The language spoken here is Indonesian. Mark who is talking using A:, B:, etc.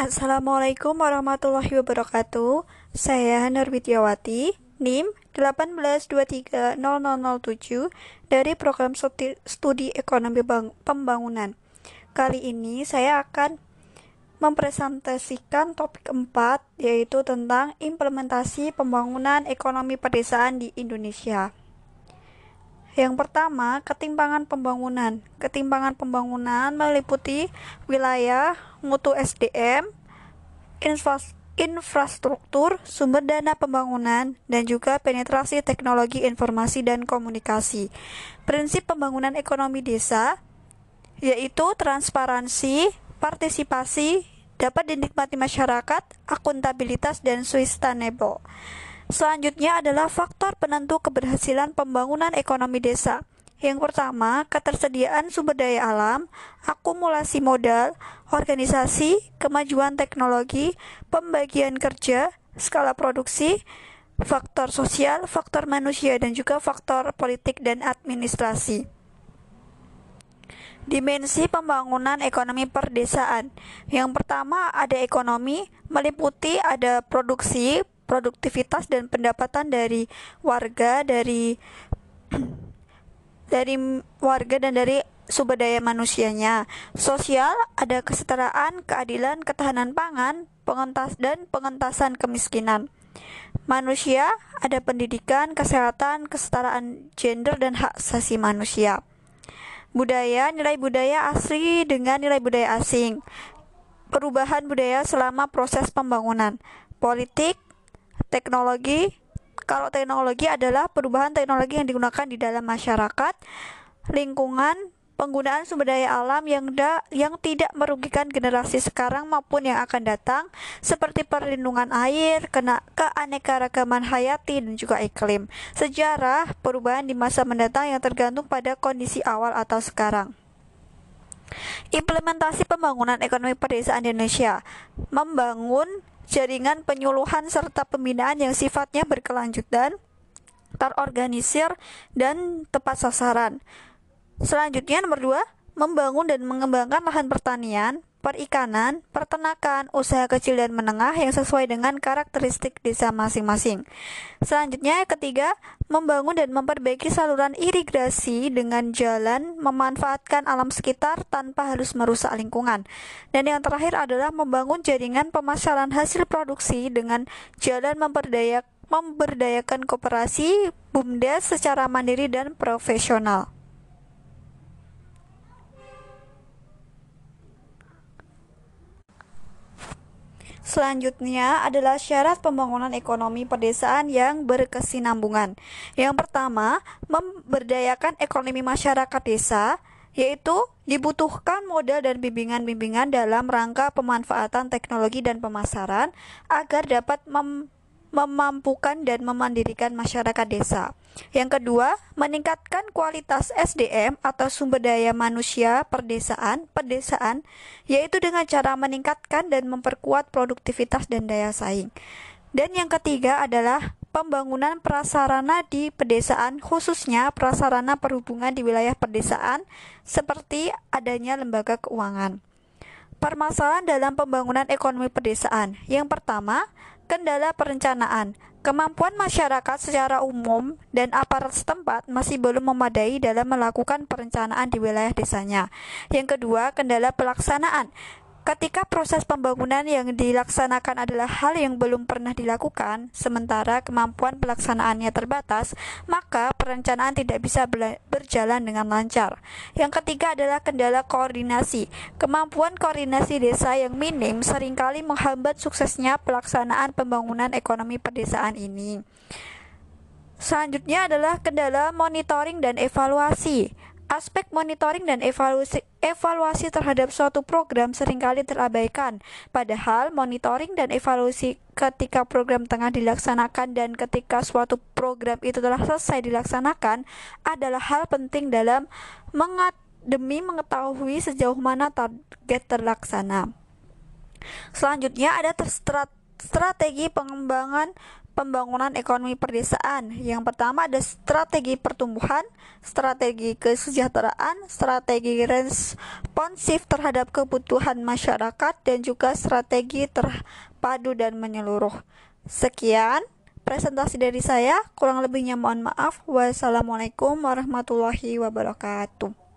A: Assalamualaikum warahmatullahi wabarakatuh. Saya Nur Widyawati, NIM 182300007 dari program studi ekonomi pembangunan. Kali ini saya akan mempresentasikan topik 4 yaitu tentang implementasi pembangunan ekonomi pedesaan di Indonesia. Yang pertama, ketimpangan pembangunan. Ketimpangan pembangunan meliputi wilayah, mutu SDM, infrastruktur, sumber dana pembangunan, dan juga penetrasi teknologi informasi dan komunikasi. Prinsip pembangunan ekonomi desa yaitu transparansi, partisipasi, dapat dinikmati masyarakat, akuntabilitas, dan sustainable. Selanjutnya adalah faktor penentu keberhasilan pembangunan ekonomi desa. Yang pertama, ketersediaan sumber daya alam, akumulasi modal, organisasi, kemajuan teknologi, pembagian kerja, skala produksi, faktor sosial, faktor manusia, dan juga faktor politik dan administrasi. Dimensi pembangunan ekonomi perdesaan. Yang pertama ada ekonomi, meliputi ada produksi, produktivitas dan pendapatan dari warga dari dari warga dan dari sumber daya manusianya. Sosial ada kesetaraan, keadilan, ketahanan pangan, pengentas dan pengentasan kemiskinan. Manusia ada pendidikan, kesehatan, kesetaraan gender dan hak asasi manusia. Budaya, nilai budaya asli dengan nilai budaya asing. Perubahan budaya selama proses pembangunan. Politik, teknologi kalau teknologi adalah perubahan teknologi yang digunakan di dalam masyarakat, lingkungan, penggunaan sumber daya alam yang da, yang tidak merugikan generasi sekarang maupun yang akan datang seperti perlindungan air, kena keanekaragaman hayati dan juga iklim. Sejarah perubahan di masa mendatang yang tergantung pada kondisi awal atau sekarang. Implementasi pembangunan ekonomi pedesaan di Indonesia membangun jaringan penyuluhan serta pembinaan yang sifatnya berkelanjutan, terorganisir, dan tepat sasaran. Selanjutnya nomor dua, membangun dan mengembangkan lahan pertanian, perikanan, peternakan, usaha kecil dan menengah yang sesuai dengan karakteristik desa masing-masing. Selanjutnya, ketiga, membangun dan memperbaiki saluran irigasi dengan jalan memanfaatkan alam sekitar tanpa harus merusak lingkungan. Dan yang terakhir adalah membangun jaringan pemasaran hasil produksi dengan jalan memperdayak memberdayakan kooperasi BUMDes secara mandiri dan profesional. Selanjutnya adalah syarat pembangunan ekonomi pedesaan yang berkesinambungan. Yang pertama, memberdayakan ekonomi masyarakat desa, yaitu dibutuhkan modal dan bimbingan-bimbingan dalam rangka pemanfaatan teknologi dan pemasaran agar dapat mem memampukan dan memandirikan masyarakat desa. Yang kedua, meningkatkan kualitas SDM atau sumber daya manusia perdesaan, pedesaan, yaitu dengan cara meningkatkan dan memperkuat produktivitas dan daya saing. Dan yang ketiga adalah pembangunan prasarana di pedesaan, khususnya prasarana perhubungan di wilayah pedesaan, seperti adanya lembaga keuangan. Permasalahan dalam pembangunan ekonomi pedesaan. Yang pertama, Kendala perencanaan. Kemampuan masyarakat secara umum dan aparat setempat masih belum memadai dalam melakukan perencanaan di wilayah desanya. Yang kedua, kendala pelaksanaan. Ketika proses pembangunan yang dilaksanakan adalah hal yang belum pernah dilakukan, sementara kemampuan pelaksanaannya terbatas, maka perencanaan tidak bisa berjalan dengan lancar. Yang ketiga adalah kendala koordinasi. Kemampuan koordinasi desa yang minim sering kali menghambat suksesnya pelaksanaan pembangunan ekonomi pedesaan ini. Selanjutnya adalah kendala monitoring dan evaluasi. Aspek monitoring dan evaluasi, evaluasi terhadap suatu program sering kali terabaikan. Padahal monitoring dan evaluasi ketika program tengah dilaksanakan dan ketika suatu program itu telah selesai dilaksanakan adalah hal penting dalam mengat demi mengetahui sejauh mana target terlaksana. Selanjutnya ada strategi pengembangan pembangunan ekonomi perdesaan. Yang pertama ada strategi pertumbuhan, strategi kesejahteraan, strategi responsif terhadap kebutuhan masyarakat, dan juga strategi terpadu dan menyeluruh. Sekian presentasi dari saya, kurang lebihnya mohon maaf. Wassalamualaikum warahmatullahi wabarakatuh.